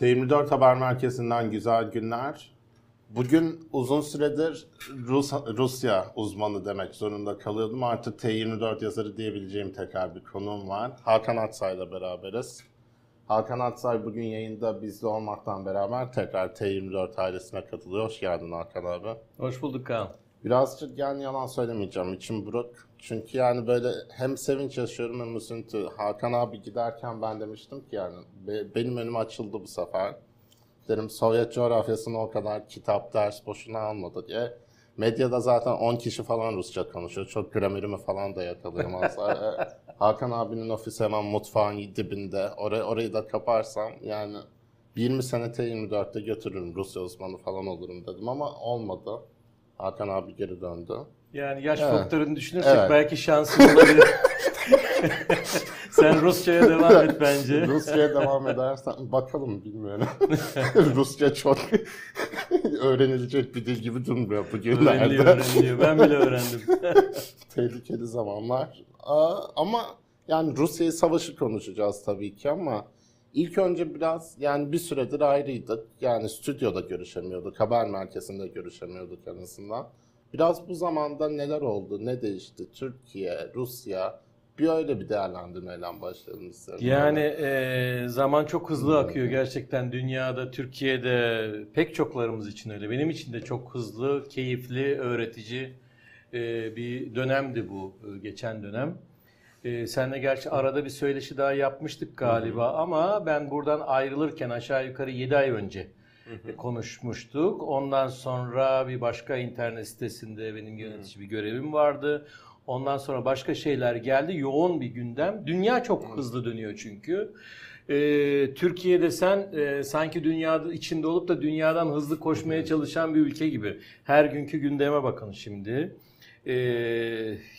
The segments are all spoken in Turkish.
T24 Haber Merkezi'nden güzel günler. Bugün uzun süredir Rus, Rusya uzmanı demek zorunda kalıyordum. Artık T24 yazarı diyebileceğim tekrar bir konuğum var. Hakan Atsay'la beraberiz. Hakan Atsay bugün yayında bizde olmaktan beraber tekrar T24 ailesine katılıyor. Hoş geldin Hakan abi. Hoş bulduk Kaan. Birazcık yani yalan söylemeyeceğim. İçim buruk. Çünkü yani böyle hem sevinç yaşıyorum hem üzüntü. Hakan abi giderken ben demiştim ki yani be- benim önüm açıldı bu sefer. Dedim Sovyet coğrafyasını o kadar kitap, ders boşuna almadı diye. Medyada zaten 10 kişi falan Rusça konuşuyor. Çok gramerimi falan da yakalıyorum aslında. Hakan abinin ofisi hemen mutfağın dibinde. Orayı, orayı da kaparsam yani 20 sene T24'te götürürüm. Rusya uzmanı falan olurum dedim ama olmadı. Hakan abi geri döndü. Yani yaş Evet. faktörünü düşünürsek Evet. belki şansın olabilir. Sen Rusça'ya devam et bence. Rusya'ya devam edersen bakalım bilmiyorum. Rusça çok öğrenilecek bir dil gibi durmuyor Öğreniliyor, bugünlerde. öğreniliyor. Ben bile öğrendim. Tehlikeli zamanlar. Aa, ama yani Rusya savaşı konuşacağız tabii ki ama ilk önce biraz yani bir süredir ayrıydık. Yani stüdyoda görüşemiyorduk, haber merkezinde görüşemiyorduk en azından. Biraz bu zamanda neler oldu, ne değişti? Türkiye, Rusya bir öyle bir değerlendirmeyle başlayalım isterim. Yani e, zaman çok hızlı akıyor gerçekten dünyada, Türkiye'de pek çoklarımız için öyle. Benim için de çok hızlı, keyifli, öğretici e, bir dönemdi bu e, geçen dönem. E, senle gerçi arada bir söyleşi daha yapmıştık galiba ama ben buradan ayrılırken aşağı yukarı 7 ay önce e, konuşmuştuk. Ondan sonra bir başka internet sitesinde benim yönetici bir görevim vardı. Ondan sonra başka şeyler geldi. Yoğun bir gündem. Dünya çok hızlı dönüyor çünkü. Ee, Türkiye'de sen e, sanki dünya içinde olup da dünyadan hızlı koşmaya çalışan bir ülke gibi. Her günkü gündeme bakın şimdi. Ee,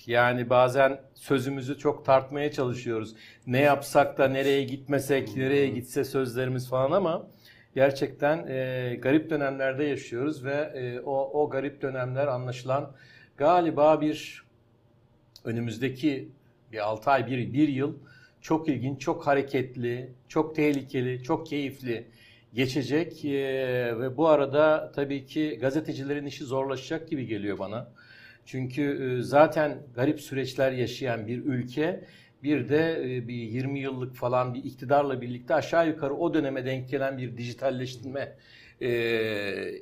yani bazen sözümüzü çok tartmaya çalışıyoruz. Ne yapsak da nereye gitmesek, nereye gitse sözlerimiz falan ama gerçekten e, garip dönemlerde yaşıyoruz ve e, o, o garip dönemler anlaşılan galiba bir önümüzdeki bir 6 ay, bir, bir yıl çok ilginç, çok hareketli, çok tehlikeli, çok keyifli geçecek Ee, ve bu arada tabii ki gazetecilerin işi zorlaşacak gibi geliyor bana. Çünkü e, zaten garip süreçler yaşayan bir ülke bir de e, bir 20 yıllık falan bir iktidarla birlikte aşağı yukarı o döneme denk gelen bir dijitalleştirme e,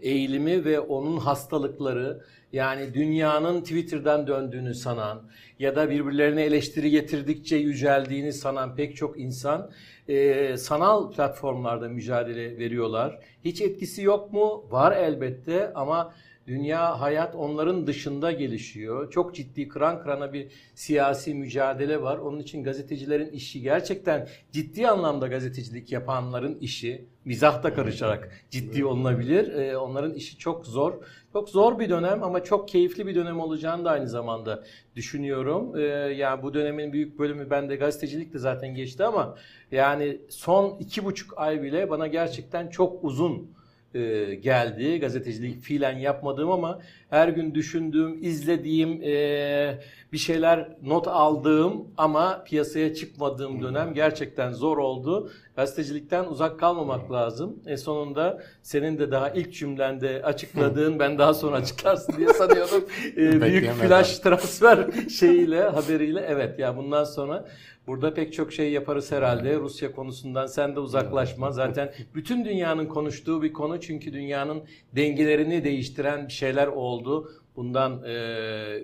eğilimi ve onun hastalıkları yani dünyanın Twitter'dan döndüğünü sanan ya da birbirlerine eleştiri getirdikçe yüceldiğini sanan pek çok insan e, sanal platformlarda mücadele veriyorlar. Hiç etkisi yok mu? Var elbette ama dünya hayat onların dışında gelişiyor. Çok ciddi kıran kırana bir siyasi mücadele var. Onun için gazetecilerin işi gerçekten ciddi anlamda gazetecilik yapanların işi mizah da karışarak ciddi olunabilir. Ee, onların işi çok zor. Çok zor bir dönem ama çok keyifli bir dönem olacağını da aynı zamanda düşünüyorum. Ee, yani bu dönemin büyük bölümü bende gazetecilik de zaten geçti ama yani son iki buçuk ay bile bana gerçekten çok uzun e, geldi. Gazetecilik fiilen yapmadığım ama her gün düşündüğüm, izlediğim, e, bir şeyler not aldığım ama piyasaya çıkmadığım dönem gerçekten zor oldu. Gazetecilikten uzak kalmamak lazım. E sonunda senin de daha ilk cümlende açıkladığın, ben daha sonra açıklarsın diye sanıyordum. E, büyük flash transfer şeyiyle, haberiyle evet ya bundan sonra Burada pek çok şey yaparız herhalde. Rusya konusundan sen de uzaklaşma. Zaten bütün dünyanın konuştuğu bir konu çünkü dünyanın dengelerini değiştiren bir şeyler oldu. Bundan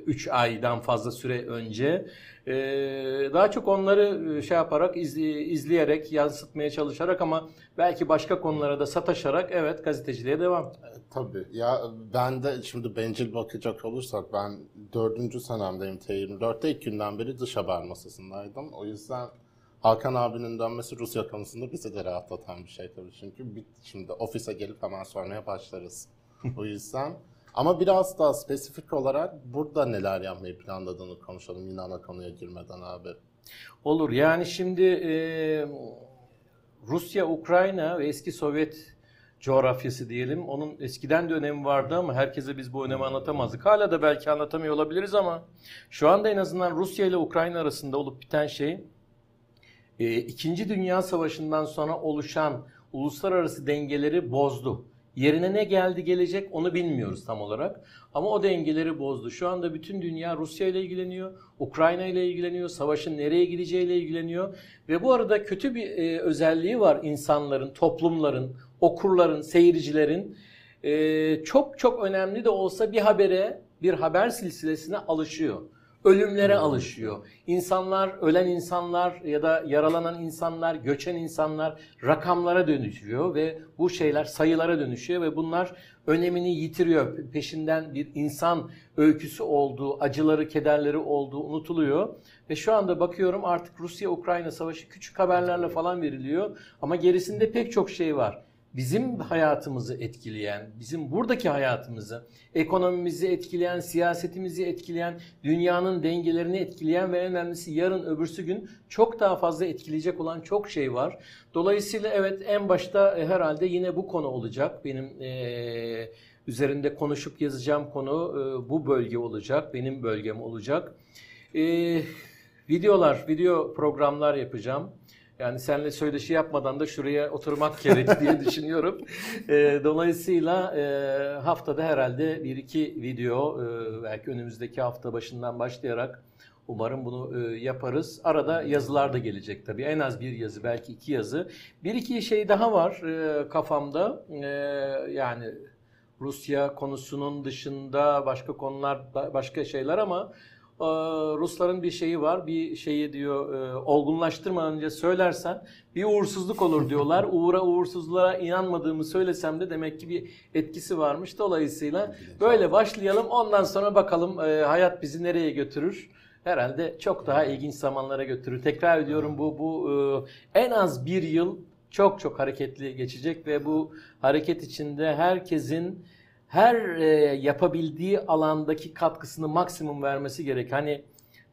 3 aydan fazla süre önce. E, daha çok onları e, şey yaparak, izle- izleyerek, yansıtmaya çalışarak ama belki başka konulara da sataşarak evet gazeteciliğe devam. Tabii. Ya ben de şimdi bencil bakacak olursak ben dördüncü senemdeyim T24'te ilk günden beri dış haber masasındaydım. O yüzden Hakan abinin dönmesi Rusya konusunda bizi de rahatlatan bir şey tabii. Çünkü şimdi ofise gelip hemen sormaya başlarız. o yüzden ama biraz daha spesifik olarak burada neler yapmayı planladığını konuşalım yine ana konuya girmeden abi. Olur. Yani şimdi e, Rusya, Ukrayna ve eski Sovyet coğrafyası diyelim. Onun eskiden de önemi vardı ama herkese biz bu önemi anlatamazdık. Hala da belki anlatamıyor olabiliriz ama şu anda en azından Rusya ile Ukrayna arasında olup biten şey e, İkinci Dünya Savaşı'ndan sonra oluşan uluslararası dengeleri bozdu. Yerine ne geldi gelecek onu bilmiyoruz tam olarak. Ama o dengeleri bozdu. Şu anda bütün dünya Rusya ile ilgileniyor, Ukrayna ile ilgileniyor, savaşın nereye gideceğiyle ilgileniyor. Ve bu arada kötü bir e, özelliği var insanların, toplumların, okurların, seyircilerin. E, çok çok önemli de olsa bir habere, bir haber silsilesine alışıyor ölümlere alışıyor. İnsanlar, ölen insanlar ya da yaralanan insanlar, göçen insanlar rakamlara dönüşüyor ve bu şeyler sayılara dönüşüyor ve bunlar önemini yitiriyor. Peşinden bir insan öyküsü olduğu, acıları, kederleri olduğu unutuluyor. Ve şu anda bakıyorum artık Rusya-Ukrayna savaşı küçük haberlerle falan veriliyor ama gerisinde pek çok şey var bizim hayatımızı etkileyen, bizim buradaki hayatımızı, ekonomimizi etkileyen, siyasetimizi etkileyen, dünyanın dengelerini etkileyen ve en önemlisi yarın öbürsü gün çok daha fazla etkileyecek olan çok şey var. Dolayısıyla evet en başta e, herhalde yine bu konu olacak. Benim e, üzerinde konuşup yazacağım konu e, bu bölge olacak, benim bölgem olacak. E, videolar, video programlar yapacağım. Yani seninle söyleşi yapmadan da şuraya oturmak gerek diye düşünüyorum. E, dolayısıyla e, haftada herhalde bir iki video e, belki önümüzdeki hafta başından başlayarak umarım bunu e, yaparız. Arada yazılar da gelecek tabii. En az bir yazı belki iki yazı. Bir iki şey daha var e, kafamda. E, yani Rusya konusunun dışında başka konular başka şeyler ama Rusların bir şeyi var. Bir şeyi diyor e, olgunlaştırmadan önce söylersen bir uğursuzluk olur diyorlar. Uğura uğursuzluğa inanmadığımı söylesem de demek ki bir etkisi varmış. Dolayısıyla böyle başlayalım. Ondan sonra bakalım e, hayat bizi nereye götürür. Herhalde çok daha ilginç zamanlara götürür. Tekrar ediyorum bu bu e, en az bir yıl çok çok hareketli geçecek ve bu hareket içinde herkesin her e, yapabildiği alandaki katkısını maksimum vermesi gerek. Hani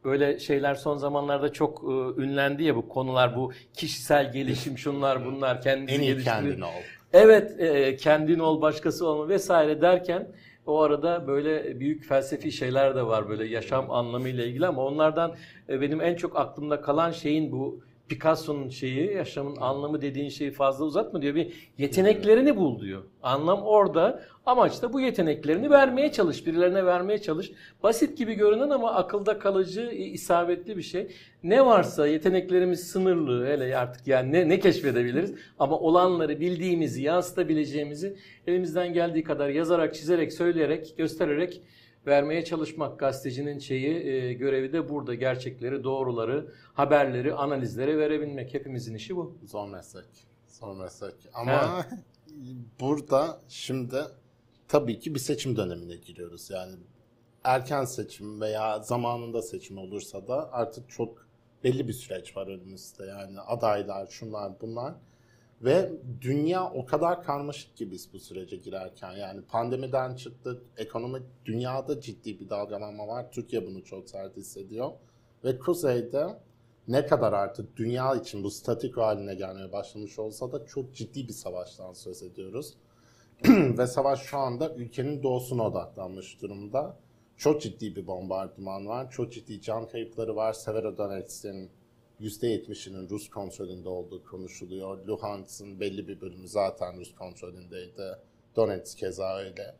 böyle şeyler son zamanlarda çok e, ünlendi ya bu konular bu kişisel gelişim şunlar bunlar kendini en iyi kendin ol. Evet e, kendin ol başkası olma vesaire derken o arada böyle büyük felsefi şeyler de var böyle yaşam anlamıyla ilgili ama onlardan e, benim en çok aklımda kalan şeyin bu Picasso'nun şeyi, yaşamın anlamı dediğin şeyi fazla uzatma diyor. Bir yeteneklerini bul diyor. Anlam orada. Amaç da bu yeteneklerini vermeye çalış, birilerine vermeye çalış. Basit gibi görünen ama akılda kalıcı, isabetli bir şey. Ne varsa yeteneklerimiz sınırlı hele artık yani ne, ne keşfedebiliriz. Ama olanları bildiğimizi, yansıtabileceğimizi elimizden geldiği kadar yazarak, çizerek, söyleyerek, göstererek vermeye çalışmak gazetecinin şeyi e, görevi de burada gerçekleri, doğruları, haberleri, analizleri verebilmek. Hepimizin işi bu. Zor meslek. Zor meslek. Ama burada şimdi tabii ki bir seçim dönemine giriyoruz. Yani erken seçim veya zamanında seçim olursa da artık çok belli bir süreç var önümüzde. Yani adaylar, şunlar, bunlar. Ve dünya o kadar karmaşık ki biz bu sürece girerken. Yani pandemiden çıktık, ekonomi dünyada ciddi bir dalgalanma var. Türkiye bunu çok sert hissediyor. Ve kuzeyde ne kadar artık dünya için bu statik haline gelmeye başlamış olsa da çok ciddi bir savaştan söz ediyoruz. Ve savaş şu anda ülkenin doğusuna odaklanmış durumda. Çok ciddi bir bombardıman var, çok ciddi can kayıpları var. Severodonetsk'in %70'inin Rus kontrolünde olduğu konuşuluyor. Luhansk'ın belli bir bölümü zaten Rus kontrolündeydi. Donetsk keza öyle.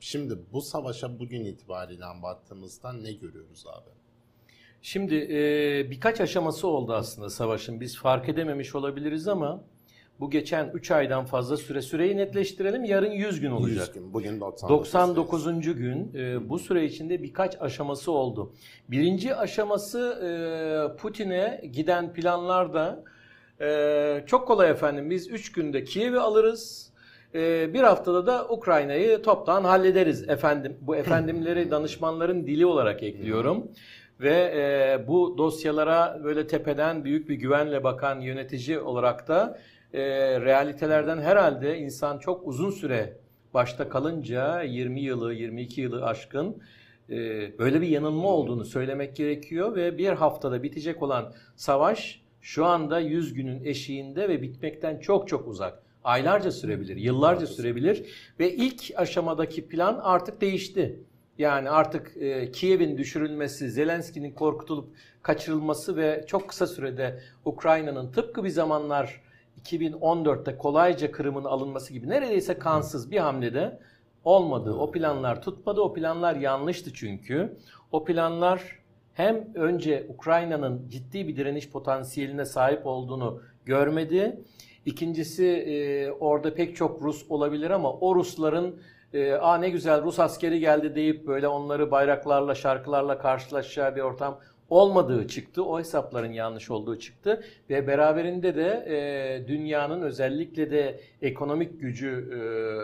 Şimdi bu savaşa bugün itibariyle baktığımızda ne görüyoruz abi? Şimdi e, birkaç aşaması oldu aslında savaşın. Biz fark edememiş olabiliriz ama bu geçen 3 aydan fazla süre süreyi netleştirelim. Yarın 100 gün olacak. 100 gün. Bugün 99. 99. gün. E, bu süre içinde birkaç aşaması oldu. Birinci aşaması e, Putin'e giden planlarda e, çok kolay efendim. Biz 3 günde Kiev'i alırız. E, bir haftada da Ukrayna'yı toptan hallederiz efendim. Bu efendimleri danışmanların dili olarak ekliyorum. Ve e, bu dosyalara böyle tepeden büyük bir güvenle bakan yönetici olarak da e, realitelerden herhalde insan çok uzun süre başta kalınca 20 yılı 22 yılı aşkın e, böyle bir yanılma olduğunu söylemek gerekiyor ve bir haftada bitecek olan savaş şu anda 100 günün eşiğinde ve bitmekten çok çok uzak. Aylarca sürebilir, yıllarca sürebilir ve ilk aşamadaki plan artık değişti. Yani artık e, Kiev'in düşürülmesi, Zelenski'nin korkutulup kaçırılması ve çok kısa sürede Ukrayna'nın tıpkı bir zamanlar 2014'te kolayca Kırım'ın alınması gibi neredeyse kansız bir hamlede olmadı. O planlar tutmadı. O planlar yanlıştı çünkü. O planlar hem önce Ukrayna'nın ciddi bir direniş potansiyeline sahip olduğunu görmedi. İkincisi e, orada pek çok Rus olabilir ama o Rusların e, Aa ne güzel Rus askeri geldi deyip böyle onları bayraklarla şarkılarla karşılaşacağı bir ortam olmadığı çıktı. O hesapların yanlış olduğu çıktı ve beraberinde de e, dünyanın özellikle de ekonomik gücü e,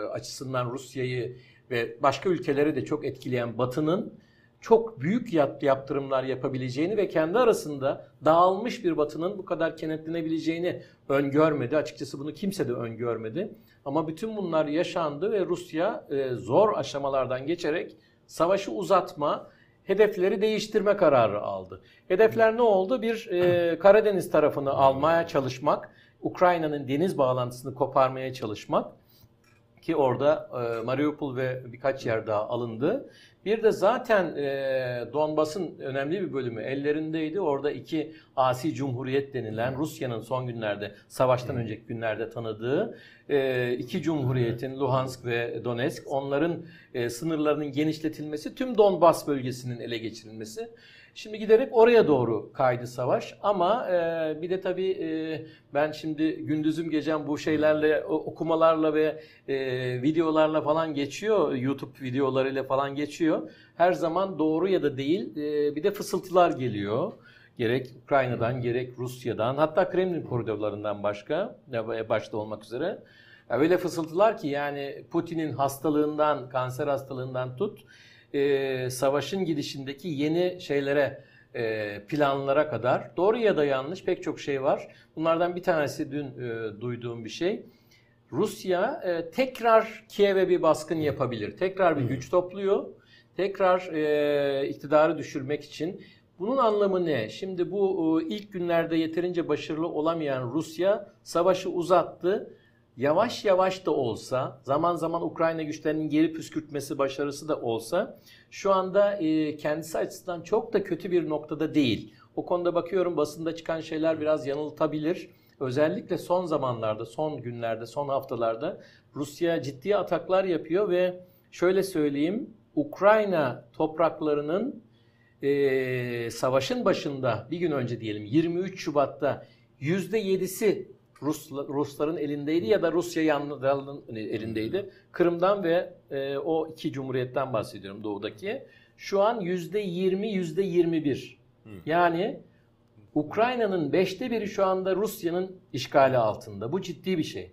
açısından Rusya'yı ve başka ülkeleri de çok etkileyen Batı'nın çok büyük yap, yaptırımlar yapabileceğini ve kendi arasında dağılmış bir Batı'nın bu kadar kenetlenebileceğini öngörmedi. Açıkçası bunu kimse de öngörmedi. Ama bütün bunlar yaşandı ve Rusya e, zor aşamalardan geçerek savaşı uzatma, hedefleri değiştirme kararı aldı. Hedefler ne oldu? Bir e, Karadeniz tarafını almaya çalışmak, Ukrayna'nın deniz bağlantısını koparmaya çalışmak ki orada e, Mariupol ve birkaç yer daha alındı. Bir de zaten e, Donbas'ın önemli bir bölümü ellerindeydi. Orada iki asi cumhuriyet denilen Rusya'nın son günlerde, savaştan önceki günlerde tanıdığı iki cumhuriyetin Luhansk ve Donetsk, onların e, sınırlarının genişletilmesi, tüm Donbas bölgesinin ele geçirilmesi. Şimdi giderek oraya doğru kaydı savaş ama e, bir de tabii e, ben şimdi gündüzüm gecem bu şeylerle okumalarla ve e, videolarla falan geçiyor YouTube videolarıyla falan geçiyor. Her zaman doğru ya da değil e, bir de fısıltılar geliyor. Gerek Ukrayna'dan gerek Rusya'dan hatta Kremlin koridorlarından başka başta olmak üzere. Öyle fısıltılar ki yani Putin'in hastalığından, kanser hastalığından tut e, savaşın gidişindeki yeni şeylere, e, planlara kadar doğru ya da yanlış pek çok şey var. Bunlardan bir tanesi dün e, duyduğum bir şey. Rusya e, tekrar Kiev'e bir baskın yapabilir. Tekrar bir güç topluyor. Tekrar e, iktidarı düşürmek için. Bunun anlamı ne? Şimdi bu e, ilk günlerde yeterince başarılı olamayan Rusya savaşı uzattı yavaş yavaş da olsa, zaman zaman Ukrayna güçlerinin geri püskürtmesi başarısı da olsa şu anda e, kendisi açısından çok da kötü bir noktada değil. O konuda bakıyorum basında çıkan şeyler biraz yanıltabilir. Özellikle son zamanlarda, son günlerde, son haftalarda Rusya ciddi ataklar yapıyor ve şöyle söyleyeyim, Ukrayna topraklarının e, savaşın başında bir gün önce diyelim 23 Şubat'ta %7'si Rus, Rusların elindeydi ya da Rusya yanlıların elindeydi. Kırım'dan ve e, o iki cumhuriyetten bahsediyorum doğudaki. Şu an yüzde yirmi, yüzde yirmi bir. Yani Ukrayna'nın beşte biri şu anda Rusya'nın işgali altında. Bu ciddi bir şey.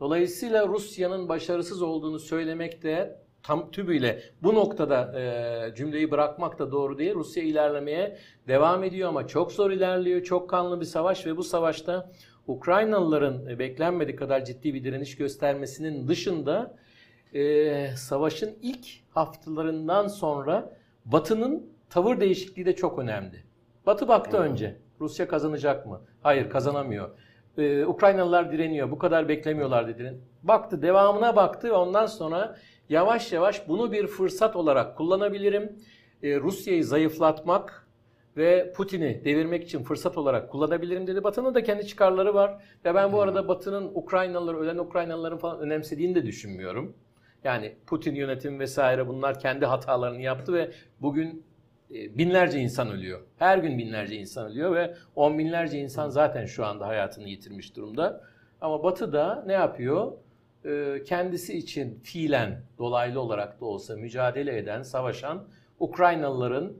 Dolayısıyla Rusya'nın başarısız olduğunu söylemek de tam tübüyle bu noktada e, cümleyi bırakmak da doğru değil. Rusya ilerlemeye devam ediyor ama çok zor ilerliyor. Çok kanlı bir savaş ve bu savaşta Ukraynalıların e, beklenmedik kadar ciddi bir direniş göstermesinin dışında e, savaşın ilk haftalarından sonra Batı'nın tavır değişikliği de çok önemli. Batı baktı hmm. önce. Rusya kazanacak mı? Hayır kazanamıyor. Ee, Ukraynalılar direniyor. Bu kadar beklemiyorlar dedi. Baktı devamına baktı ondan sonra yavaş yavaş bunu bir fırsat olarak kullanabilirim. Ee, Rusya'yı zayıflatmak, ve Putin'i devirmek için fırsat olarak kullanabilirim dedi. Batı'nın da kendi çıkarları var. Ve ben bu arada Batı'nın Ukraynalıları, ölen Ukraynalıların falan önemsediğini de düşünmüyorum. Yani Putin yönetimi vesaire bunlar kendi hatalarını yaptı ve bugün e, binlerce insan ölüyor. Her gün binlerce insan ölüyor ve on binlerce insan zaten şu anda hayatını yitirmiş durumda. Ama Batı da ne yapıyor? E, kendisi için fiilen dolaylı olarak da olsa mücadele eden, savaşan Ukraynalıların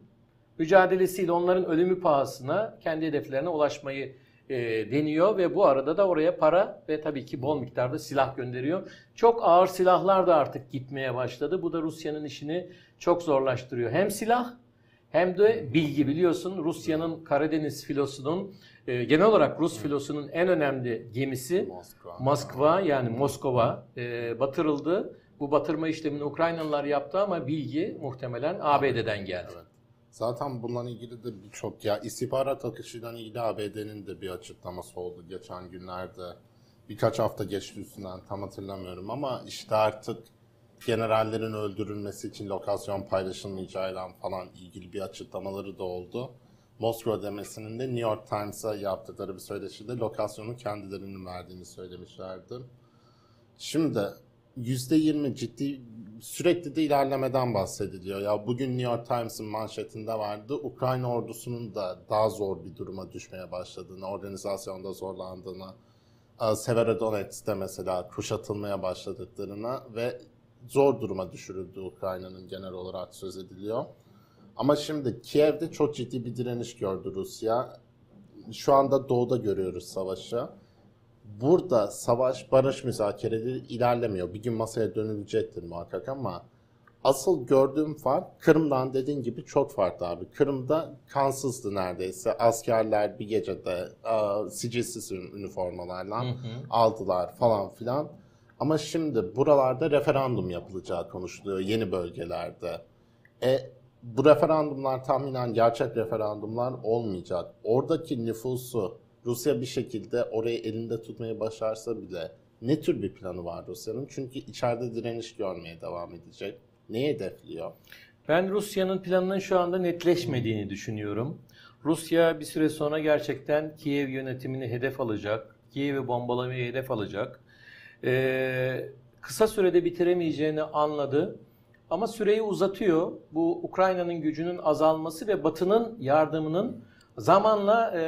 mücadelesiyle onların ölümü pahasına kendi hedeflerine ulaşmayı e, deniyor ve bu arada da oraya para ve tabii ki bol miktarda silah gönderiyor. Çok ağır silahlar da artık gitmeye başladı. Bu da Rusya'nın işini çok zorlaştırıyor. Hem silah hem de bilgi biliyorsun Rusya'nın Karadeniz filosunun e, genel olarak Rus filosunun en önemli gemisi Moskva, Moskva yani Moskova e, batırıldı. Bu batırma işlemini Ukraynalılar yaptı ama bilgi muhtemelen ABD'den geldi. Evet. Zaten bununla ilgili de birçok ya istihbarat akışıyla ilgili ABD'nin de bir açıklaması oldu geçen günlerde. Birkaç hafta geçti üstünden tam hatırlamıyorum ama işte artık generallerin öldürülmesi için lokasyon paylaşılmayacağıyla falan ilgili bir açıklamaları da oldu. Moskova demesinin de New York Times'a yaptıkları bir söyleşide lokasyonu kendilerinin verdiğini söylemişlerdi. Şimdi %20 ciddi sürekli de ilerlemeden bahsediliyor. Ya bugün New York Times'ın manşetinde vardı. Ukrayna ordusunun da daha zor bir duruma düşmeye başladığını, organizasyonda zorlandığını, e, Severodonetsk'te mesela kuşatılmaya başladıklarını ve zor duruma düşürüldü Ukrayna'nın genel olarak söz ediliyor. Ama şimdi Kiev'de çok ciddi bir direniş gördü Rusya. Şu anda doğuda görüyoruz savaşı. Burada savaş, barış müzakereleri ilerlemiyor. Bir gün masaya dönülecektir muhakkak ama asıl gördüğüm fark Kırım'dan dediğin gibi çok farklı abi. Kırım'da kansızdı neredeyse. Askerler bir gecede e, sicilsiz üniformalarla Hı hı. aldılar falan filan. Ama şimdi buralarda referandum yapılacağı konuşuluyor yeni bölgelerde. E, bu referandumlar tahminen gerçek referandumlar olmayacak. Oradaki nüfusu Rusya bir şekilde orayı elinde tutmayı başarsa bile ne tür bir planı var Rusya'nın? Çünkü içeride direniş görmeye devam edecek. Neyi hedefliyor? Ben Rusya'nın planının şu anda netleşmediğini düşünüyorum. Rusya bir süre sonra gerçekten Kiev yönetimini hedef alacak. Kiev'i bombalamayı hedef alacak. Ee, kısa sürede bitiremeyeceğini anladı. Ama süreyi uzatıyor. Bu Ukrayna'nın gücünün azalması ve Batı'nın yardımının zamanla e,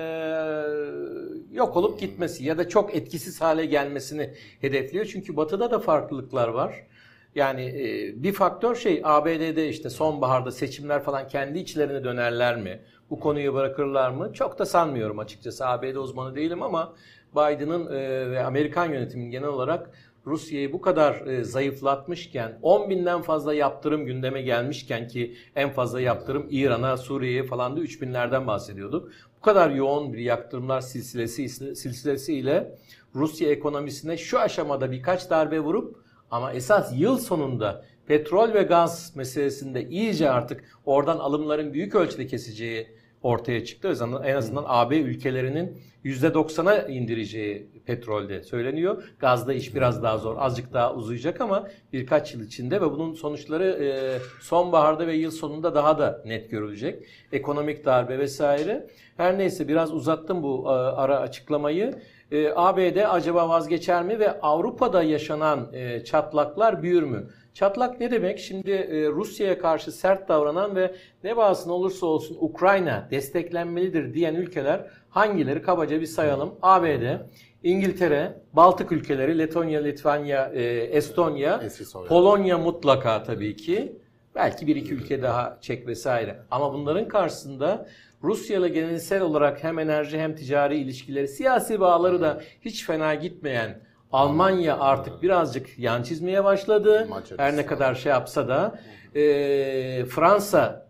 yok olup gitmesi ya da çok etkisiz hale gelmesini hedefliyor. Çünkü Batı'da da farklılıklar var. Yani e, bir faktör şey ABD'de işte sonbaharda seçimler falan kendi içlerine dönerler mi? Bu konuyu bırakırlar mı? Çok da sanmıyorum açıkçası. ABD uzmanı değilim ama Biden'ın e, ve Amerikan yönetiminin genel olarak Rusya'yı bu kadar e, zayıflatmışken 10 binden fazla yaptırım gündeme gelmişken ki en fazla yaptırım İran'a, Suriye'ye falan da 3 binlerden bahsediyorduk. Bu kadar yoğun bir yaptırımlar silsilesi silsilesiyle Rusya ekonomisine şu aşamada birkaç darbe vurup ama esas yıl sonunda petrol ve gaz meselesinde iyice artık oradan alımların büyük ölçüde keseceği ortaya çıktı. En azından AB ülkelerinin %90'a indireceği petrolde söyleniyor. Gazda iş biraz daha zor. Azıcık daha uzayacak ama birkaç yıl içinde ve bunun sonuçları e, sonbaharda ve yıl sonunda daha da net görülecek. Ekonomik darbe vesaire. Her neyse biraz uzattım bu e, ara açıklamayı. E, ABD acaba vazgeçer mi ve Avrupa'da yaşanan çatlaklar büyür mü? Çatlak ne demek? Şimdi e, Rusya'ya karşı sert davranan ve ne bağısına olursa olsun Ukrayna desteklenmelidir diyen ülkeler hangileri? Kabaca bir sayalım. ABD, İngiltere, Baltık ülkeleri, Letonya, Litvanya, e, Estonya, Polonya mutlaka tabii ki. Belki bir iki ülke daha Çek vesaire. Ama bunların karşısında Rusya ile geleneksel olarak hem enerji hem ticari ilişkileri, siyasi bağları da hiç fena gitmeyen Almanya artık birazcık yan çizmeye başladı. Macaristan. Her ne kadar şey yapsa da. E, Fransa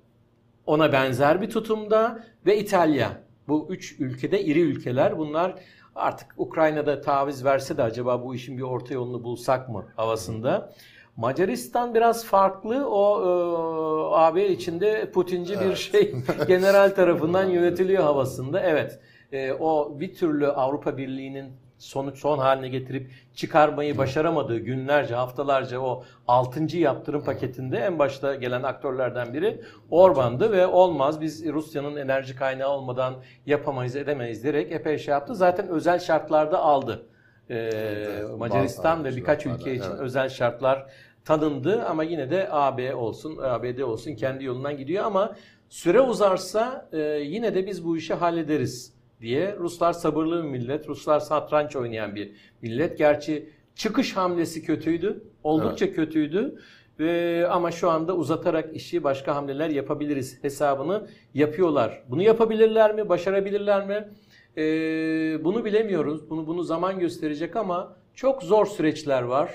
ona benzer bir tutumda ve İtalya. Bu üç ülkede iri ülkeler. Bunlar artık Ukrayna'da taviz verse de acaba bu işin bir orta yolunu bulsak mı havasında. Macaristan biraz farklı. O e, AB içinde Putinci evet. bir şey general tarafından yönetiliyor havasında. Evet. E, o bir türlü Avrupa Birliği'nin sonuç son haline getirip çıkarmayı başaramadığı günlerce, haftalarca o 6. yaptırım paketinde en başta gelen aktörlerden biri Orban'dı ve olmaz biz Rusya'nın enerji kaynağı olmadan yapamayız edemeyiz diyerek epey şey yaptı. Zaten özel şartlarda aldı. Ee, Macaristan ve birkaç ülke için evet. özel şartlar tanındı ama yine de AB olsun, ABD olsun kendi yolundan gidiyor ama süre uzarsa e, yine de biz bu işi hallederiz diye. Ruslar sabırlı bir millet. Ruslar satranç oynayan bir millet. Gerçi çıkış hamlesi kötüydü. Oldukça evet. kötüydü. Ve ama şu anda uzatarak işi başka hamleler yapabiliriz hesabını yapıyorlar. Bunu yapabilirler mi? Başarabilirler mi? Ee, bunu bilemiyoruz. Bunu bunu zaman gösterecek ama çok zor süreçler var.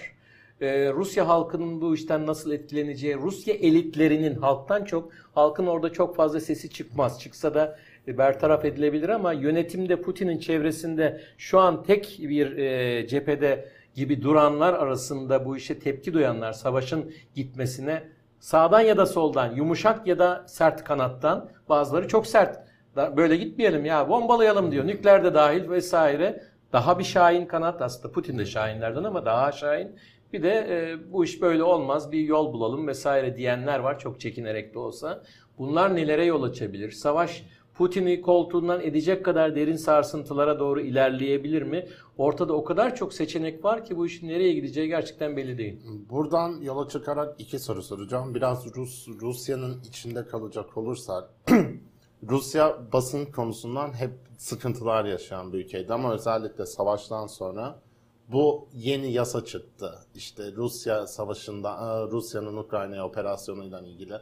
Ee, Rusya halkının bu işten nasıl etkileneceği, Rusya elitlerinin halktan çok, halkın orada çok fazla sesi çıkmaz. Çıksa da e, bertaraf edilebilir ama yönetimde Putin'in çevresinde şu an tek bir e, cephede gibi duranlar arasında bu işe tepki duyanlar savaşın gitmesine sağdan ya da soldan yumuşak ya da sert kanattan bazıları çok sert böyle gitmeyelim ya bombalayalım diyor nükleer de dahil vesaire daha bir şahin kanat aslında Putin de şahinlerden ama daha şahin bir de e, bu iş böyle olmaz bir yol bulalım vesaire diyenler var çok çekinerek de olsa bunlar nelere yol açabilir savaş Putin'i koltuğundan edecek kadar derin sarsıntılara doğru ilerleyebilir mi? Ortada o kadar çok seçenek var ki bu işin nereye gideceği gerçekten belli değil. Buradan yola çıkarak iki soru soracağım. Biraz Rus Rusya'nın içinde kalacak olursak Rusya basın konusundan hep sıkıntılar yaşayan bir ülkeydi ama özellikle savaştan sonra bu yeni yasa çıktı. İşte Rusya savaşında e, Rusya'nın Ukrayna operasyonuyla ilgili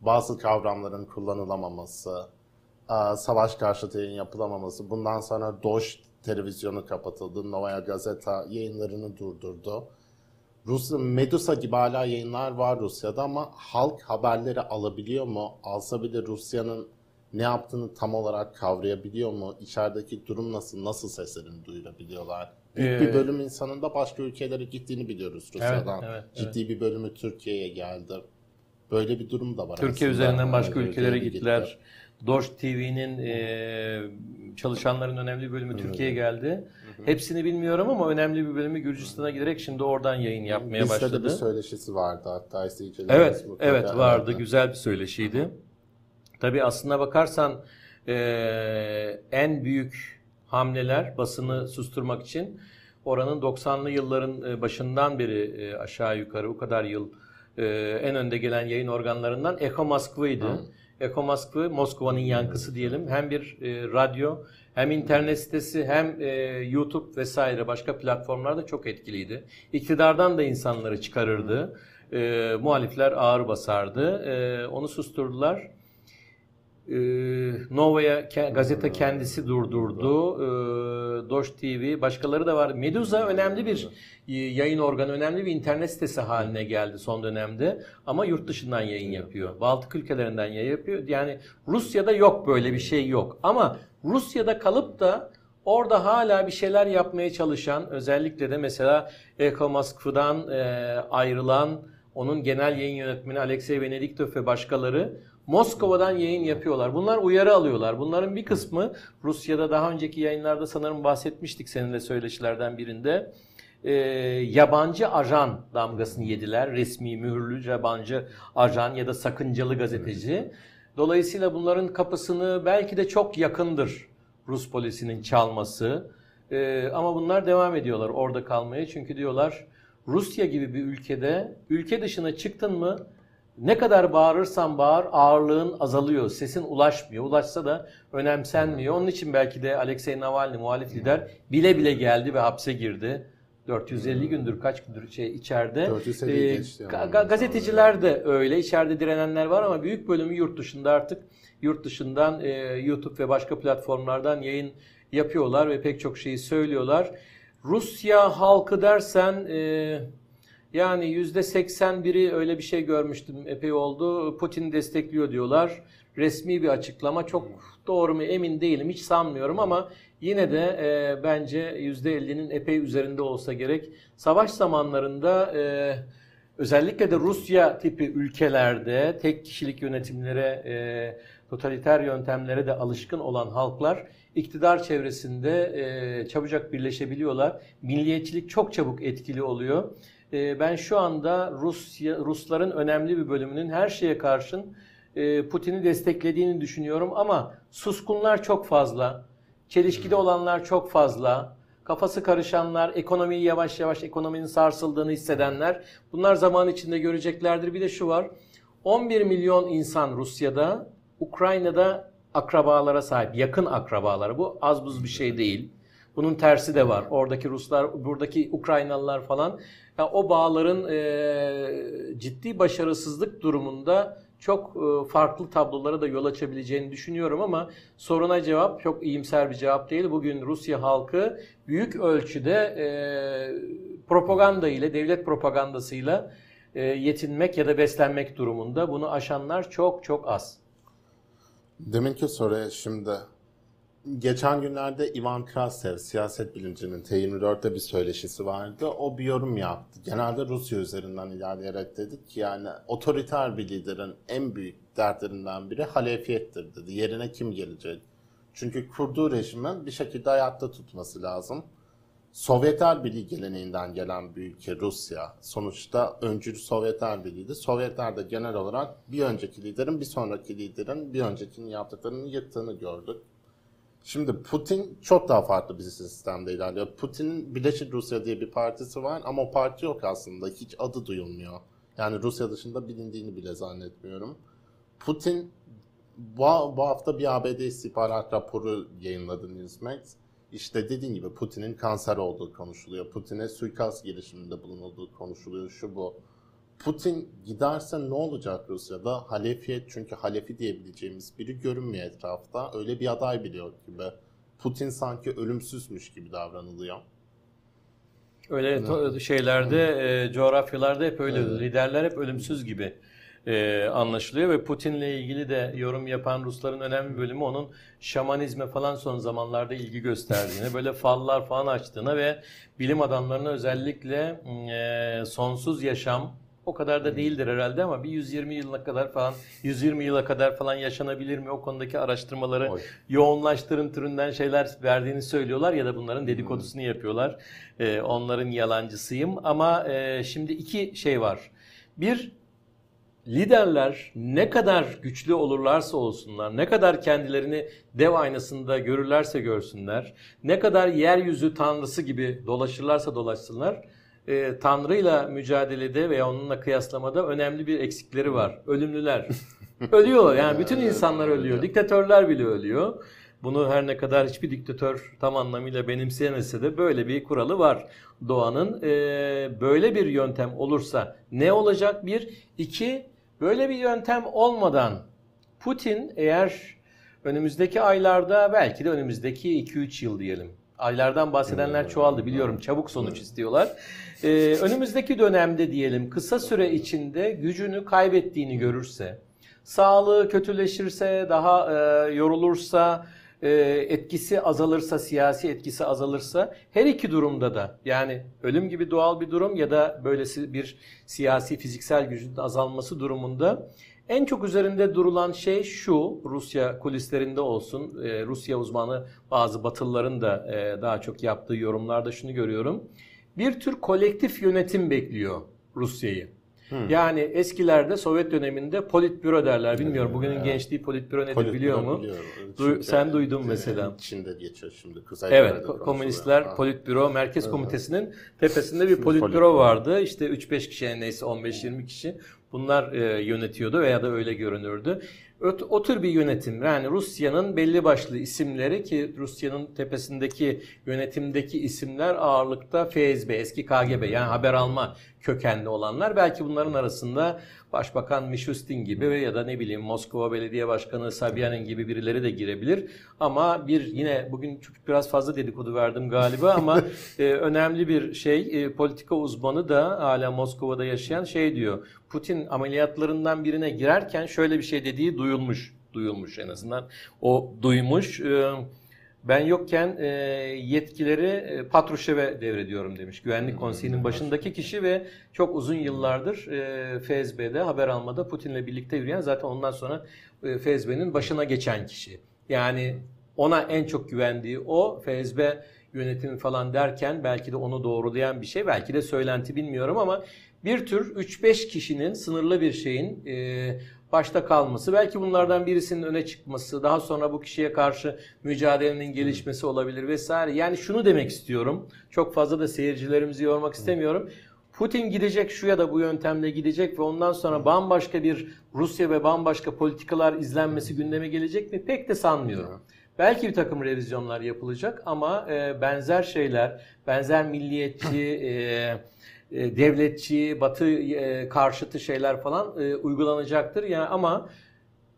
bazı kavramların kullanılamaması, e, savaş karşıtı yayın yapılamaması. Bundan sonra Doş televizyonu kapatıldı. Novaya Gazeta yayınlarını durdurdu. Rusya Medusa gibi hala yayınlar var Rusya'da ama halk haberleri alabiliyor mu? Alsa bile Rusya'nın ne yaptığını tam olarak kavrayabiliyor mu? İçerideki durum nasıl? Nasıl seslerini duyurabiliyorlar? Büyük Ee, bir bölüm insanın da başka ülkelere gittiğini biliyoruz Rusya'dan. evet, Ciddi bir bölümü Türkiye'ye geldi. Böyle bir durum da var Türkiye aslında. üzerinden başka ülkelere gitti. gittiler. Doş TV'nin e, çalışanların önemli bir bölümü Türkiye'ye geldi. Hepsini bilmiyorum ama önemli bir bölümü Gürcistan'a giderek şimdi oradan yayın yapmaya Listede başladı. bir söyleşisi vardı hatta izleyicilerimiz Evet, evet vardı. Güzel bir söyleşiydi. Tabii aslına bakarsan eee, en büyük hamleler basını susturmak için oranın 90'lı yılların e, başından beri e, aşağı yukarı o kadar yıl e, en önde gelen yayın organlarından Eko Moskva'ydı. Eko Moskva, Moskova'nın yankısı diyelim. Hem bir e, radyo, hem internet sitesi, hem e, YouTube vesaire başka platformlarda çok etkiliydi. İktidardan da insanları çıkarırdı. E, muhalifler ağır basardı. E, onu susturdular. E, Novaya ke- gazete kendisi durdurdu. E, Doş TV, başkaları da var. Medusa önemli bir e, yayın organı, önemli bir internet sitesi haline geldi son dönemde. Ama yurt dışından yayın yapıyor. Baltık ülkelerinden yayın yapıyor. Yani Rusya'da yok böyle bir şey yok. Ama Rusya'da kalıp da orada hala bir şeyler yapmaya çalışan, özellikle de mesela Eko Moskva'dan e, ayrılan onun genel yayın yönetmeni Alexey Venediktov ve başkaları Moskova'dan yayın yapıyorlar. Bunlar uyarı alıyorlar. Bunların bir kısmı Rusya'da daha önceki yayınlarda sanırım bahsetmiştik seninle söyleşilerden birinde. Ee, yabancı ajan damgasını yediler. Resmi, mühürlü yabancı ajan ya da sakıncalı gazeteci. Dolayısıyla bunların kapısını belki de çok yakındır Rus polisinin çalması. Ee, ama bunlar devam ediyorlar orada kalmaya. Çünkü diyorlar Rusya gibi bir ülkede ülke dışına çıktın mı ne kadar bağırırsan bağır ağırlığın azalıyor. Sesin ulaşmıyor. Ulaşsa da önemsenmiyor. Onun için belki de Alexei Navalny muhalif lider bile bile geldi ve hapse girdi. 450 gündür kaç gündür şey içeride. 450 Ee, geçti ga- gazeteciler de öyle. İçeride direnenler var ama büyük bölümü yurt dışında artık. Yurt dışından e, YouTube ve başka platformlardan yayın yapıyorlar ve pek çok şeyi söylüyorlar. Rusya halkı dersen e, yani yüzde 81'i öyle bir şey görmüştüm epey oldu. Putin destekliyor diyorlar. Resmi bir açıklama çok doğru mu emin değilim hiç sanmıyorum ama yine de e, bence yüzde 50'nin epey üzerinde olsa gerek. Savaş zamanlarında e, özellikle de Rusya tipi ülkelerde tek kişilik yönetimlere, e, totaliter yöntemlere de alışkın olan halklar iktidar çevresinde e, çabucak birleşebiliyorlar. Milliyetçilik çok çabuk etkili oluyor. E, ben şu anda Rusya Rusların önemli bir bölümünün her şeye karşın e, Putin'i desteklediğini düşünüyorum ama suskunlar çok fazla. Çelişkide olanlar çok fazla. Kafası karışanlar, ekonomiyi yavaş yavaş ekonominin sarsıldığını hissedenler bunlar zaman içinde göreceklerdir. Bir de şu var. 11 milyon insan Rusya'da, Ukrayna'da akrabalara sahip, yakın akrabalara. Bu az buz bir şey değil. Bunun tersi de var. Oradaki Ruslar, buradaki Ukraynalılar falan. Ya o bağların e, ciddi başarısızlık durumunda çok e, farklı tablolara da yol açabileceğini düşünüyorum ama soruna cevap çok iyimser bir cevap değil. Bugün Rusya halkı büyük ölçüde e, propaganda ile, devlet propagandasıyla e, yetinmek ya da beslenmek durumunda. Bunu aşanlar çok çok az. Deminki soruya şimdi geçen günlerde Ivan Krastev siyaset bilimcinin T24'te bir söyleşisi vardı. O bir yorum yaptı. Genelde Rusya üzerinden ilerleyerek dedik ki yani otoriter bir liderin en büyük dertlerinden biri halefiyettir dedi. Yerine kim gelecek? Çünkü kurduğu rejimin bir şekilde hayatta tutması lazım. Sovyetler Birliği geleneğinden gelen bir ülke Rusya. Sonuçta öncülü Sovyetler Birliği'ydi. Sovyetler de genel olarak bir önceki liderin bir sonraki liderin bir öncekinin yaptıklarını yıktığını gördük. Şimdi Putin çok daha farklı bir sistemde ilerliyor. Putin'in Birleşik Rusya diye bir partisi var ama o parti yok aslında. Hiç adı duyulmuyor. Yani Rusya dışında bilindiğini bile zannetmiyorum. Putin bu, bu hafta bir ABD istihbarat raporu yayınladı Newsmax. İşte dediğim gibi Putin'in kanser olduğu konuşuluyor. Putin'e suikast girişiminde bulunulduğu konuşuluyor. Şu bu. Putin giderse ne olacak Rusya'da? Halefiyet çünkü Halefi diyebileceğimiz biri görünmüyor etrafta. Öyle bir aday bile yok gibi. Putin sanki ölümsüzmüş gibi davranılıyor. Öyle to- şeylerde, e, coğrafyalarda hep öyle. Evet. Liderler hep ölümsüz gibi e, anlaşılıyor ve Putin'le ilgili de yorum yapan Rusların önemli bir bölümü onun şamanizme falan son zamanlarda ilgi gösterdiğine, böyle fallar falan açtığına ve bilim adamlarına özellikle e, sonsuz yaşam o kadar da değildir herhalde ama bir 120 yılına kadar falan 120 yıla kadar falan yaşanabilir mi o konudaki araştırmaları Oy. yoğunlaştırın türünden şeyler verdiğini söylüyorlar ya da bunların dedikodusunu yapıyorlar. Ee, onların yalancısıyım ama e, şimdi iki şey var. Bir liderler ne kadar güçlü olurlarsa olsunlar, ne kadar kendilerini dev aynasında görürlerse görsünler, ne kadar yeryüzü tanrısı gibi dolaşırlarsa dolaşsınlar, e, Tanrı'yla mücadelede veya onunla kıyaslamada önemli bir eksikleri var. Ölümlüler. Ölüyorlar yani bütün insanlar ölüyor. Diktatörler bile ölüyor. Bunu her ne kadar hiçbir diktatör tam anlamıyla benimseyemese de böyle bir kuralı var. Doğanın Ee, böyle bir yöntem olursa ne olacak? Bir. iki böyle bir yöntem olmadan Putin eğer önümüzdeki aylarda belki de önümüzdeki 2-3 yıl diyelim. Aylardan bahsedenler çoğaldı biliyorum. Çabuk sonuç istiyorlar. Ee, önümüzdeki dönemde diyelim kısa süre içinde gücünü kaybettiğini görürse, sağlığı kötüleşirse, daha e, yorulursa, e, etkisi azalırsa, siyasi etkisi azalırsa her iki durumda da yani ölüm gibi doğal bir durum ya da böylesi bir siyasi fiziksel gücün azalması durumunda en çok üzerinde durulan şey şu, Rusya kulislerinde olsun, e, Rusya uzmanı bazı batılıların da e, daha çok yaptığı yorumlarda şunu görüyorum. Bir tür kolektif yönetim bekliyor Rusya'yı. Yani eskilerde Sovyet döneminde politbüro derler. Bilmiyorum bugünün Evet. gençliği politbüro nedir Politbüro biliyor mu? Du- sen duydun e, mesela. Çin'de geçiyor şimdi. Kuzey Evet, komünistler Ha. politbüro, merkez Evet. komitesinin tepesinde bir politbüro politbüro. vardı. İşte 3-5 kişi neyse 15-20 kişi bunlar e, yönetiyordu veya da öyle görünürdü. O tür bir yönetim. Yani Rusya'nın belli başlı isimleri ki Rusya'nın tepesindeki yönetimdeki isimler ağırlıkta FSB, eski KGB yani haber alma kökenli olanlar. Belki bunların arasında Başbakan Mishustin gibi ya da ne bileyim Moskova Belediye Başkanı Sabyanin gibi birileri de girebilir. Ama bir yine bugün çok biraz fazla dedikodu verdim galiba ama e, önemli bir şey e, politika uzmanı da hala Moskova'da yaşayan şey diyor. Putin ameliyatlarından birine girerken şöyle bir şey dediği duyulmuş. Duyulmuş en azından. O duymuş. E, ben yokken e, yetkileri e, Patrushev'e devrediyorum demiş. Güvenlik Konseyi'nin başındaki kişi ve çok uzun yıllardır e, FSB'de haber almada Putin'le birlikte yürüyen zaten ondan sonra e, FSB'nin başına geçen kişi. Yani ona en çok güvendiği o FSB yönetimi falan derken belki de onu doğrulayan bir şey. Belki de söylenti bilmiyorum ama bir tür 3-5 kişinin sınırlı bir şeyin e, başta kalması, belki bunlardan birisinin öne çıkması, daha sonra bu kişiye karşı mücadelenin gelişmesi olabilir vesaire. Yani şunu demek istiyorum. Çok fazla da seyircilerimizi yormak istemiyorum. Putin gidecek şu ya da bu yöntemle gidecek ve ondan sonra bambaşka bir Rusya ve bambaşka politikalar izlenmesi gündeme gelecek mi? Pek de sanmıyorum. Belki bir takım revizyonlar yapılacak ama e, benzer şeyler, benzer milliyetçi, e, devletçi, batı e, karşıtı şeyler falan e, uygulanacaktır. Yani ama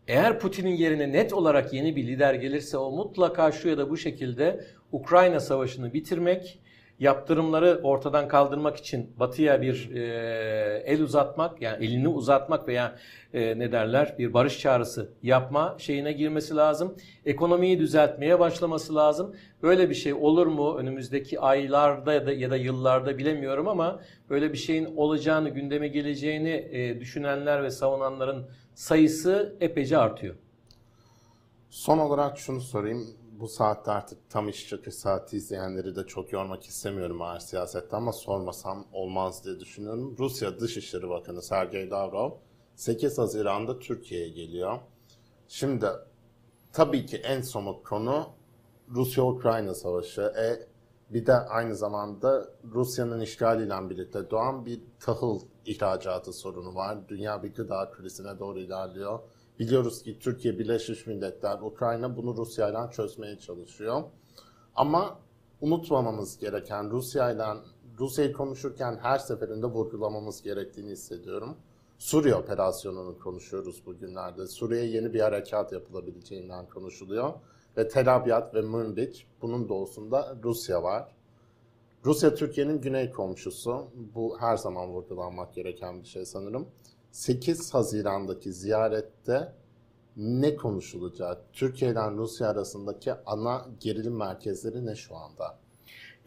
eğer Putin'in yerine net olarak yeni bir lider gelirse o mutlaka şu ya da bu şekilde Ukrayna savaşını bitirmek, yaptırımları ortadan kaldırmak için Batı'ya bir e, el uzatmak, yani elini uzatmak veya e, ne derler bir barış çağrısı yapma şeyine girmesi lazım. Ekonomiyi düzeltmeye başlaması lazım. Böyle bir şey olur mu önümüzdeki aylarda ya da, ya da yıllarda bilemiyorum ama böyle bir şeyin olacağını, gündeme geleceğini e, düşünenler ve savunanların sayısı epeyce artıyor. Son olarak şunu sorayım. Bu saatte artık tam iş çıkış saati izleyenleri de çok yormak istemiyorum ağır siyasette ama sormasam olmaz diye düşünüyorum. Rusya Dışişleri Bakanı Sergey Lavrov 8 Haziran'da Türkiye'ye geliyor. Şimdi tabii ki en somut konu Rusya-Ukrayna savaşı. E, bir de aynı zamanda Rusya'nın işgaliyle birlikte doğan bir tahıl ihracatı sorunu var. Dünya bir gıda krizine doğru ilerliyor. Biliyoruz ki Türkiye, Birleşmiş Milletler, Ukrayna bunu Rusya'yla çözmeye çalışıyor. Ama unutmamamız gereken Rusya'yla Rusya'yı konuşurken her seferinde vurgulamamız gerektiğini hissediyorum. Suriye operasyonunu konuşuyoruz bugünlerde. Suriye'ye yeni bir harekat yapılabileceğinden konuşuluyor. Ve Tel Abyad ve Münbiç bunun doğusunda Rusya var. Rusya Türkiye'nin güney komşusu. Bu her zaman vurgulanmak gereken bir şey sanırım. 8 Haziran'daki ziyarette ne konuşulacak? Türkiye ile Rusya arasındaki ana gerilim merkezleri ne şu anda?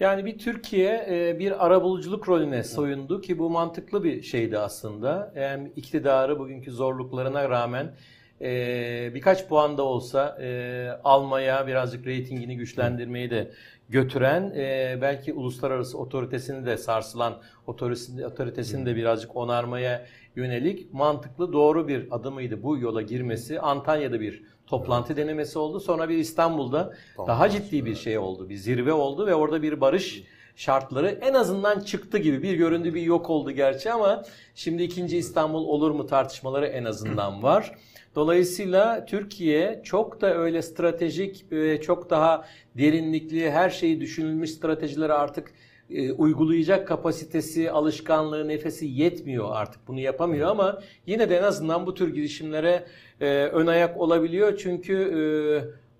Yani bir Türkiye e, bir arabuluculuk rolüne soyundu ki bu mantıklı bir şeydi aslında. Yani iktidarı bugünkü zorluklarına rağmen e, birkaç puan da olsa e, almaya, birazcık reytingini güçlendirmeyi de götüren, belki uluslararası otoritesini de sarsılan otoritesini, otoritesini de birazcık onarmaya yönelik mantıklı doğru bir adımıydı bu yola girmesi. Antalya'da bir toplantı denemesi oldu. Sonra bir İstanbul'da daha ciddi bir şey oldu. Bir zirve oldu ve orada bir barış şartları en azından çıktı gibi. Bir göründü bir yok oldu gerçi ama şimdi ikinci İstanbul olur mu tartışmaları en azından var. Dolayısıyla Türkiye çok da öyle stratejik ve çok daha derinlikli her şeyi düşünülmüş stratejileri artık e, uygulayacak kapasitesi, alışkanlığı, nefesi yetmiyor artık. Bunu yapamıyor ama yine de en azından bu tür girişimlere e, ön ayak olabiliyor. Çünkü e,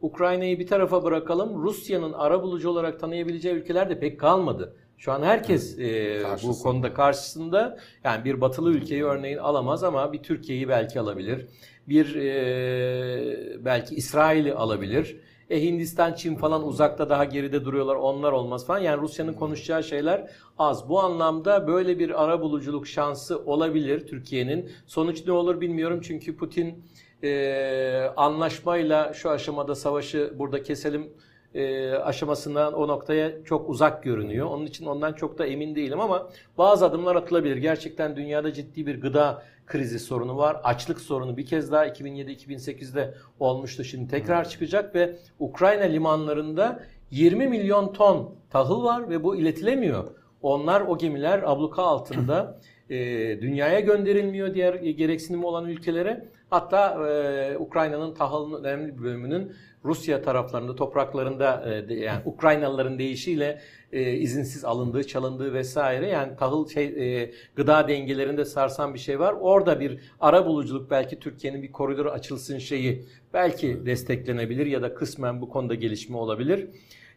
Ukrayna'yı bir tarafa bırakalım. Rusya'nın ara bulucu olarak tanıyabileceği ülkeler de pek kalmadı. Şu an herkes e, bu konuda karşısında. Yani bir batılı ülkeyi örneğin alamaz ama bir Türkiye'yi belki alabilir. Bir e, belki İsrail'i alabilir. E Hindistan, Çin falan uzakta daha geride duruyorlar. Onlar olmaz falan. Yani Rusya'nın konuşacağı şeyler az. Bu anlamda böyle bir ara buluculuk şansı olabilir Türkiye'nin. Sonuç ne olur bilmiyorum. Çünkü Putin e, anlaşmayla şu aşamada savaşı burada keselim e, aşamasından o noktaya çok uzak görünüyor. Onun için ondan çok da emin değilim ama bazı adımlar atılabilir. Gerçekten dünyada ciddi bir gıda krizi sorunu var. Açlık sorunu bir kez daha 2007-2008'de olmuştu. Şimdi tekrar çıkacak ve Ukrayna limanlarında 20 milyon ton tahıl var ve bu iletilemiyor. Onlar o gemiler abluka altında e, dünyaya gönderilmiyor diğer gereksinimi olan ülkelere. Hatta e, Ukrayna'nın tahılının önemli bir bölümünün Rusya taraflarında topraklarında e, yani Ukraynalıların deyişiyle e, izinsiz alındığı, çalındığı vesaire yani tahıl şey e, gıda dengelerinde sarsan bir şey var. Orada bir ara buluculuk belki Türkiye'nin bir koridoru açılsın şeyi belki desteklenebilir ya da kısmen bu konuda gelişme olabilir.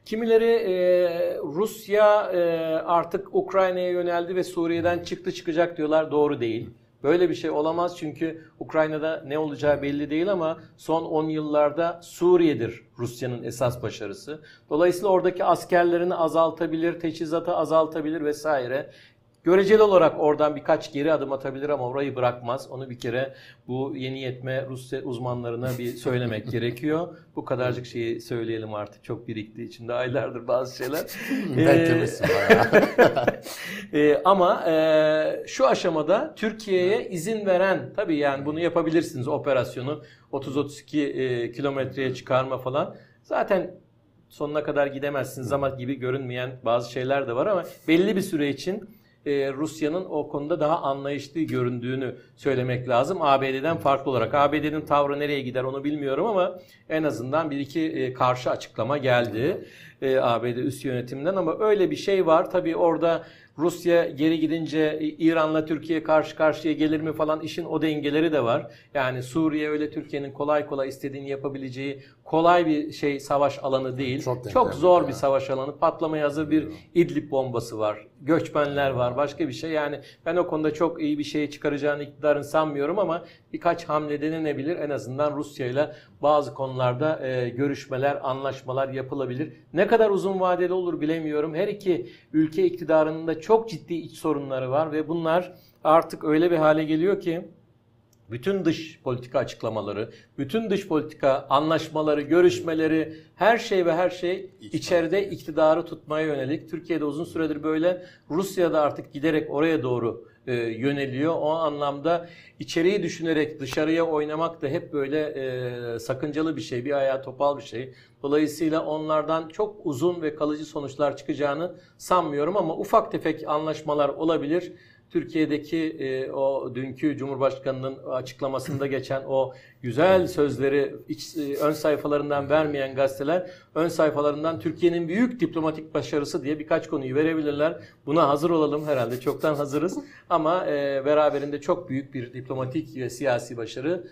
Kimileri e, Rusya e, artık Ukrayna'ya yöneldi ve Suriye'den çıktı çıkacak diyorlar. Doğru değil. Böyle bir şey olamaz çünkü Ukrayna'da ne olacağı belli değil ama son 10 yıllarda Suriye'dir Rusya'nın esas başarısı. Dolayısıyla oradaki askerlerini azaltabilir, teçhizatı azaltabilir vesaire. Göreceli olarak oradan birkaç geri adım atabilir ama orayı bırakmaz. Onu bir kere bu yeni yetme Rusya uzmanlarına bir söylemek gerekiyor. Bu kadarcık şeyi söyleyelim artık. Çok birikti içinde aylardır bazı şeyler. Bayağı. e, ama e, şu aşamada Türkiye'ye izin veren tabii yani bunu yapabilirsiniz operasyonu 30-32 e, kilometreye çıkarma falan. Zaten sonuna kadar gidemezsiniz ama gibi görünmeyen bazı şeyler de var ama belli bir süre için e, Rusya'nın o konuda daha anlayışlı göründüğünü söylemek lazım. ABD'den farklı olarak. ABD'nin tavrı nereye gider onu bilmiyorum ama en azından bir iki e, karşı açıklama geldi e, ABD üst yönetiminden ama öyle bir şey var. Tabii orada Rusya geri gidince İran'la Türkiye karşı karşıya gelir mi falan işin o dengeleri de var. Yani Suriye öyle Türkiye'nin kolay kolay istediğini yapabileceği kolay bir şey savaş alanı değil. Çok, Çok zor ya. bir savaş alanı. Patlamaya hazır bir İdlib bombası var. Göçmenler var. Başka bir şey. Yani ben o konuda çok iyi bir şey çıkaracağını iktidarın sanmıyorum ama birkaç hamle denenebilir. En azından Rusya ile bazı konularda e, görüşmeler, anlaşmalar yapılabilir. Ne kadar uzun vadeli olur bilemiyorum. Her iki ülke iktidarının da çok ciddi iç sorunları var ve bunlar artık öyle bir hale geliyor ki bütün dış politika açıklamaları, bütün dış politika anlaşmaları, görüşmeleri, her şey ve her şey İç içeride iktidarı tutmaya yönelik. Türkiye'de uzun süredir böyle. Rusya'da artık giderek oraya doğru e, yöneliyor. O anlamda içeriği düşünerek dışarıya oynamak da hep böyle e, sakıncalı bir şey, bir ayağa topal bir şey. Dolayısıyla onlardan çok uzun ve kalıcı sonuçlar çıkacağını sanmıyorum ama ufak tefek anlaşmalar olabilir. Türkiye'deki e, o dünkü Cumhurbaşkanı'nın açıklamasında geçen o güzel sözleri iç, e, ön sayfalarından vermeyen gazeteler ön sayfalarından Türkiye'nin büyük diplomatik başarısı diye birkaç konuyu verebilirler. Buna hazır olalım herhalde çoktan hazırız ama e, beraberinde çok büyük bir diplomatik ve siyasi başarı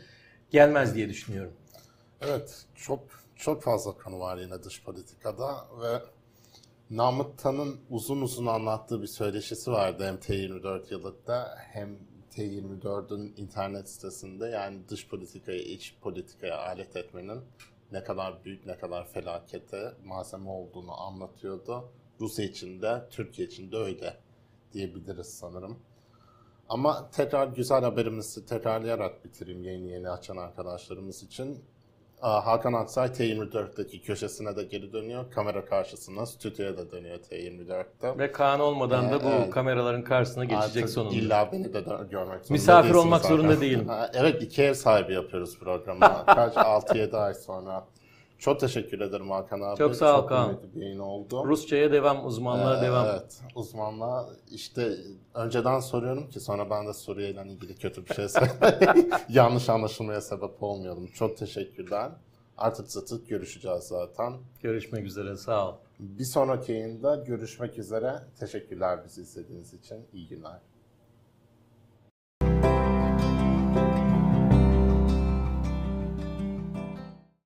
gelmez diye düşünüyorum. Evet, çok çok fazla konu var yine dış politikada ve Namık Tan'ın uzun uzun anlattığı bir söyleşisi vardı hem T24 yıllıkta hem T24'ün internet sitesinde yani dış politikayı iç politikaya alet etmenin ne kadar büyük ne kadar felakete malzeme olduğunu anlatıyordu. Rusya için de Türkiye için de öyle diyebiliriz sanırım. Ama tekrar güzel haberimizi tekrarlayarak bitireyim yeni yeni açan arkadaşlarımız için. Hakan Aksay T24'teki köşesine de geri dönüyor. Kamera karşısına, stüdyoya da dönüyor T24'te. Ve Kaan olmadan da bu Evet. kameraların karşısına geçecek Artık sonunda. illa beni de görmek zorunda Misafir olmak zaten. zorunda değilim. Evet iki ev sahibi yapıyoruz programı. Kaç 6-7 ay sonra. Çok teşekkür ederim Hakan abi. Çok sağ ol Çok Kaan. kıymetli bir yayın oldu. Rusça'ya devam, uzmanlığa devam. Evet, uzmanlığa işte önceden soruyorum ki sonra ben de Suriye ile ilgili kötü bir şey söyleyeyim. Yanlış anlaşılmaya sebep olmayalım. Çok teşekkürler. Artık zıtık görüşeceğiz zaten. Görüşmek üzere, sağ ol. Bir sonraki yayında görüşmek üzere. Teşekkürler bizi izlediğiniz için. İyi günler.